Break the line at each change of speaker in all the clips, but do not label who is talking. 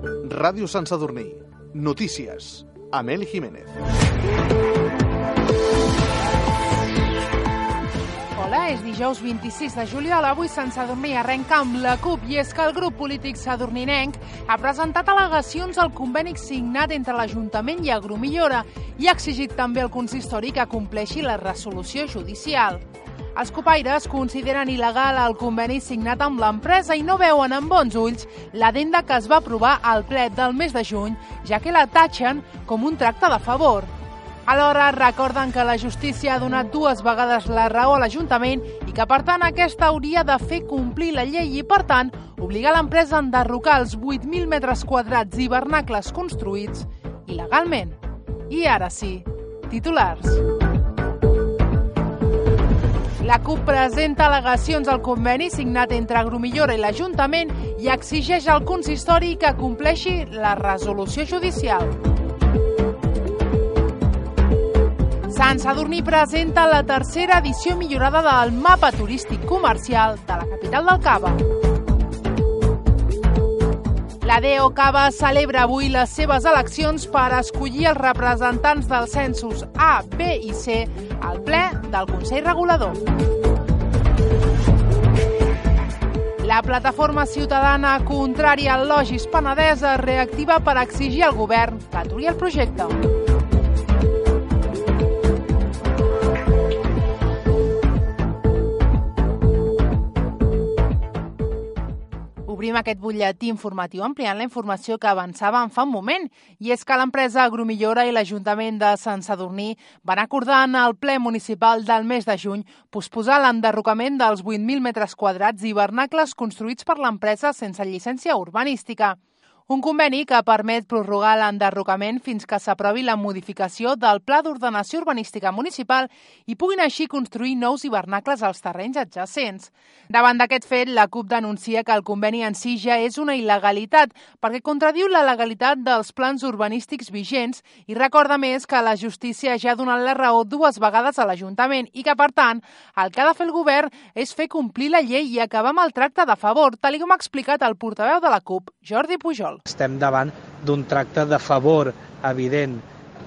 Ràdio Sant Sadurní. Notícies. Amel Jiménez.
Hola, és dijous 26 de juliol. Avui Sant Sadurní arrenca amb la CUP i és que el grup polític sadurninenc ha presentat al·legacions al conveni signat entre l'Ajuntament i Agromillora i ha exigit també al consistori que compleixi la resolució judicial. Els copaires consideren il·legal el conveni signat amb l'empresa i no veuen amb bons ulls l'adenda que es va aprovar al ple del mes de juny, ja que la tatxen com un tracte de favor. Alhora, recorden que la justícia ha donat dues vegades la raó a l'Ajuntament i que, per tant, aquesta hauria de fer complir la llei i, per tant, obligar l'empresa a enderrocar els 8.000 metres quadrats hivernacles construïts il·legalment. I ara sí, titulars. La CUP presenta al·legacions al conveni signat entre Agromillora i l'Ajuntament i exigeix al consistori que compleixi la resolució judicial. Sant Sadurní presenta la tercera edició millorada del mapa turístic comercial de la capital del Cava. La DEO Cava celebra avui les seves eleccions per escollir els representants dels censos A, B i C al ple del Consell Regulador. La plataforma ciutadana contrària al Logis Penedès es reactiva per exigir al govern que aturi el projecte. Obrim aquest butlletí informatiu ampliant la informació que avançàvem fa un moment, i és que l'empresa Agromillora i l'Ajuntament de Sant Sadurní van acordar en el ple municipal del mes de juny posposar l'enderrocament dels 8.000 metres quadrats hivernacles construïts per l'empresa sense llicència urbanística. Un conveni que permet prorrogar l'enderrocament fins que s'aprovi la modificació del Pla d'Ordenació Urbanística Municipal i puguin així construir nous hivernacles als terrenys adjacents. Davant d'aquest fet, la CUP denuncia que el conveni en si ja és una il·legalitat perquè contradiu la legalitat dels plans urbanístics vigents i recorda més que la justícia ja ha donat la raó dues vegades a l'Ajuntament i que, per tant, el que ha de fer el govern és fer complir la llei i acabar amb el tracte de favor, tal com ha explicat el portaveu de la CUP, Jordi Pujol.
Estem davant d'un tracte de favor evident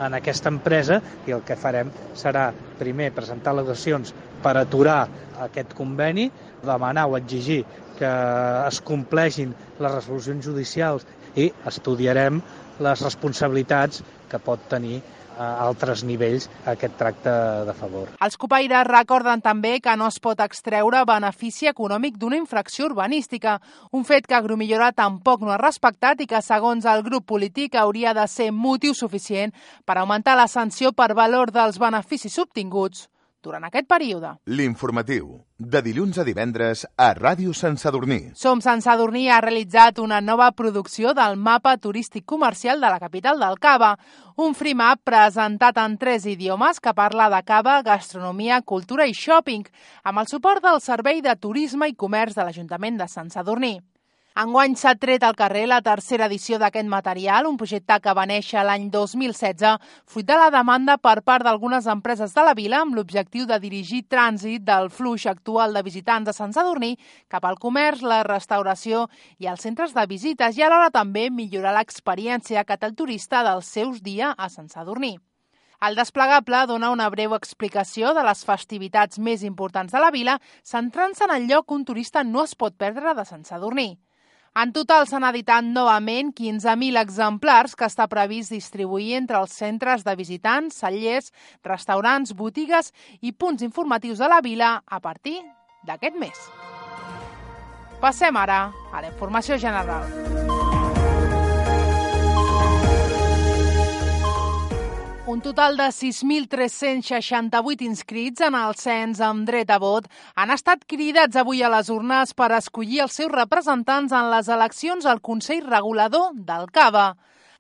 en aquesta empresa i el que farem serà primer presentar al·legacions per aturar aquest conveni, demanar o exigir que es compleixin les resolucions judicials i estudiarem les responsabilitats que pot tenir a altres nivells aquest tracte de favor.
Els copaires recorden també que no es pot extreure benefici econòmic d'una infracció urbanística, un fet que Agromillora tampoc no ha respectat i que, segons el grup polític, hauria de ser motiu suficient per augmentar la sanció per valor dels beneficis obtinguts durant aquest període.
L'informatiu, de dilluns a divendres a Ràdio Sant Sadurní.
Som Sant Sadurní ha realitzat una nova producció del mapa turístic comercial de la capital del Cava, un free map presentat en tres idiomes que parla de cava, gastronomia, cultura i shopping, amb el suport del Servei de Turisme i Comerç de l'Ajuntament de Sant Sadurní. Enguany s'ha tret al carrer la tercera edició d'aquest material, un projecte que va néixer l'any 2016, fruit de la demanda per part d'algunes empreses de la vila amb l'objectiu de dirigir trànsit del flux actual de visitants de Sant Sadurní cap al comerç, la restauració i els centres de visites i alhora també millorar l'experiència que té el turista dels seus dies a Sant Sadurní. El desplegable dona una breu explicació de les festivitats més importants de la vila, centrant-se en el lloc un turista no es pot perdre de Sant Sadurní. En total s'han editat novament 15.000 exemplars que està previst distribuir entre els centres de visitants, cellers, restaurants, botigues i punts informatius de la vila a partir d'aquest mes. Passem ara a la informació general. Un total de 6.368 inscrits en el cens amb dret a vot han estat cridats avui a les urnes per escollir els seus representants en les eleccions al Consell Regulador del CAVA.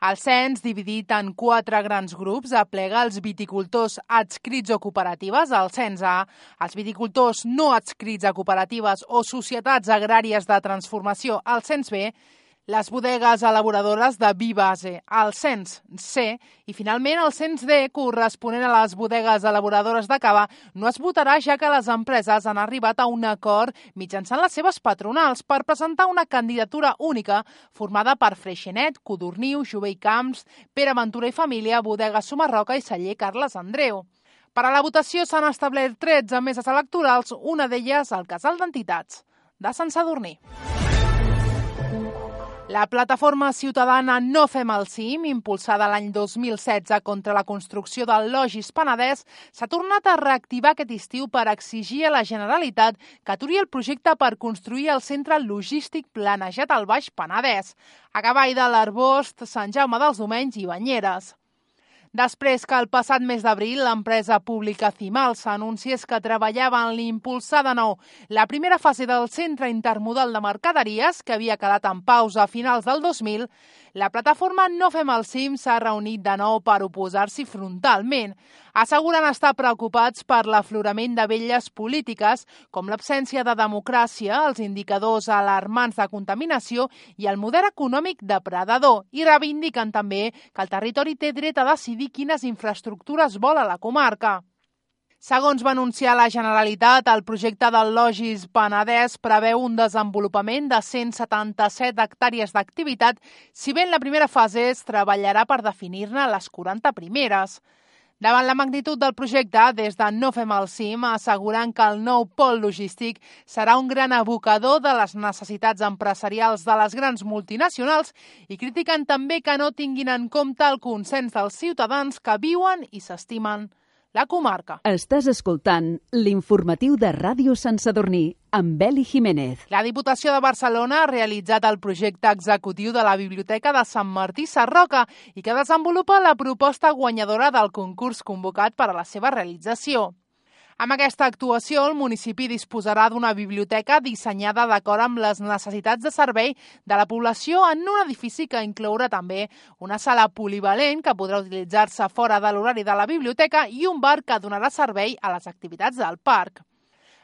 El cens, dividit en quatre grans grups, aplega els viticultors adscrits o cooperatives al cens A, els viticultors no adscrits a cooperatives o societats agràries de transformació al cens B les bodegues elaboradores de vi base, el cens C i finalment el cens D corresponent a les bodegues elaboradores de cava no es votarà ja que les empreses han arribat a un acord mitjançant les seves patronals per presentar una candidatura única formada per Freixenet, Codorniu, Jove i Camps, Pere Ventura i Família, Bodega Sumarroca i Celler Carles Andreu. Per a la votació s'han establert 13 meses electorals, una d'elles al Casal d'Entitats de Sant Sadurní. La plataforma ciutadana No Fem el Cim, impulsada l'any 2016 contra la construcció del Logis Penedès, s'ha tornat a reactivar aquest estiu per exigir a la Generalitat que aturi el projecte per construir el centre logístic planejat al Baix Penedès, a cavall de l'Arbost, Sant Jaume dels Domenys i Banyeres. Després que el passat mes d'abril l'empresa pública Cimal s'anunciés que treballava en l'impulsar de nou la primera fase del centre intermodal de mercaderies, que havia quedat en pausa a finals del 2000, la plataforma No Fem el Cim s'ha reunit de nou per oposar-s'hi frontalment. Asseguren estar preocupats per l'aflorament de velles polítiques, com l'absència de democràcia, els indicadors alarmants de contaminació i el model econòmic depredador, i reivindiquen també que el territori té dret a decidir quines infraestructures vol a la comarca. Segons va anunciar la Generalitat, el projecte del Logis Penedès preveu un desenvolupament de 177 hectàrees d'activitat, si bé en la primera fase es treballarà per definir-ne les 40 primeres. Davant la magnitud del projecte, des de No Fem el Cim asseguren que el nou pol logístic serà un gran abocador de les necessitats empresarials de les grans multinacionals i critiquen també que no tinguin en compte el consens dels ciutadans que viuen i s'estimen la comarca.
Estàs escoltant l'informatiu de Ràdio Sant Sadurní amb Beli Jiménez.
La Diputació de Barcelona ha realitzat el projecte executiu de la Biblioteca de Sant Martí Sarroca i que desenvolupa la proposta guanyadora del concurs convocat per a la seva realització. Amb aquesta actuació, el municipi disposarà d'una biblioteca dissenyada d'acord amb les necessitats de servei de la població en un edifici que inclourà també una sala polivalent que podrà utilitzar-se fora de l'horari de la biblioteca i un bar que donarà servei a les activitats del parc.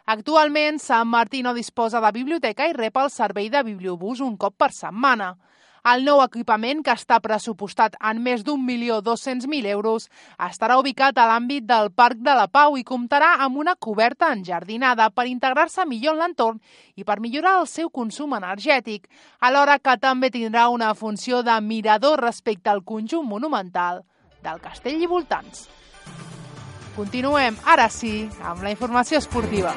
Actualment, Sant Martí no disposa de biblioteca i rep el servei de bibliobús un cop per setmana. El nou equipament, que està pressupostat en més d'un milió 200.000 euros, estarà ubicat a l'àmbit del Parc de la Pau i comptarà amb una coberta enjardinada per integrar-se millor en l'entorn i per millorar el seu consum energètic, alhora que també tindrà una funció de mirador respecte al conjunt monumental del castell i voltants. Continuem, ara sí, amb la informació esportiva.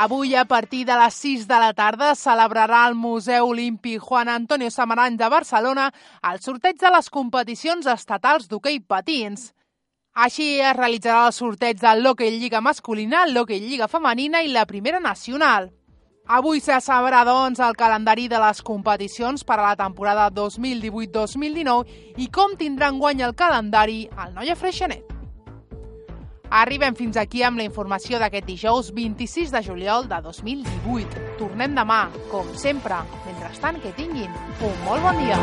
Avui, a partir de les 6 de la tarda, celebrarà el Museu Olímpic Juan Antonio Samarany de Barcelona el sorteig de les competicions estatals d'hoquei patins. Així es realitzarà el sorteig de l'Hockey Lliga masculina, l'Hockey Lliga femenina i la Primera Nacional. Avui se sabrà, doncs, el calendari de les competicions per a la temporada 2018-2019 i com tindrà en guany el calendari el Noia Freixenet. Arribem fins aquí amb la informació d'aquest dijous 26 de juliol de 2018. Tornem demà, com sempre. Mentrestant, que tinguin un molt bon dia.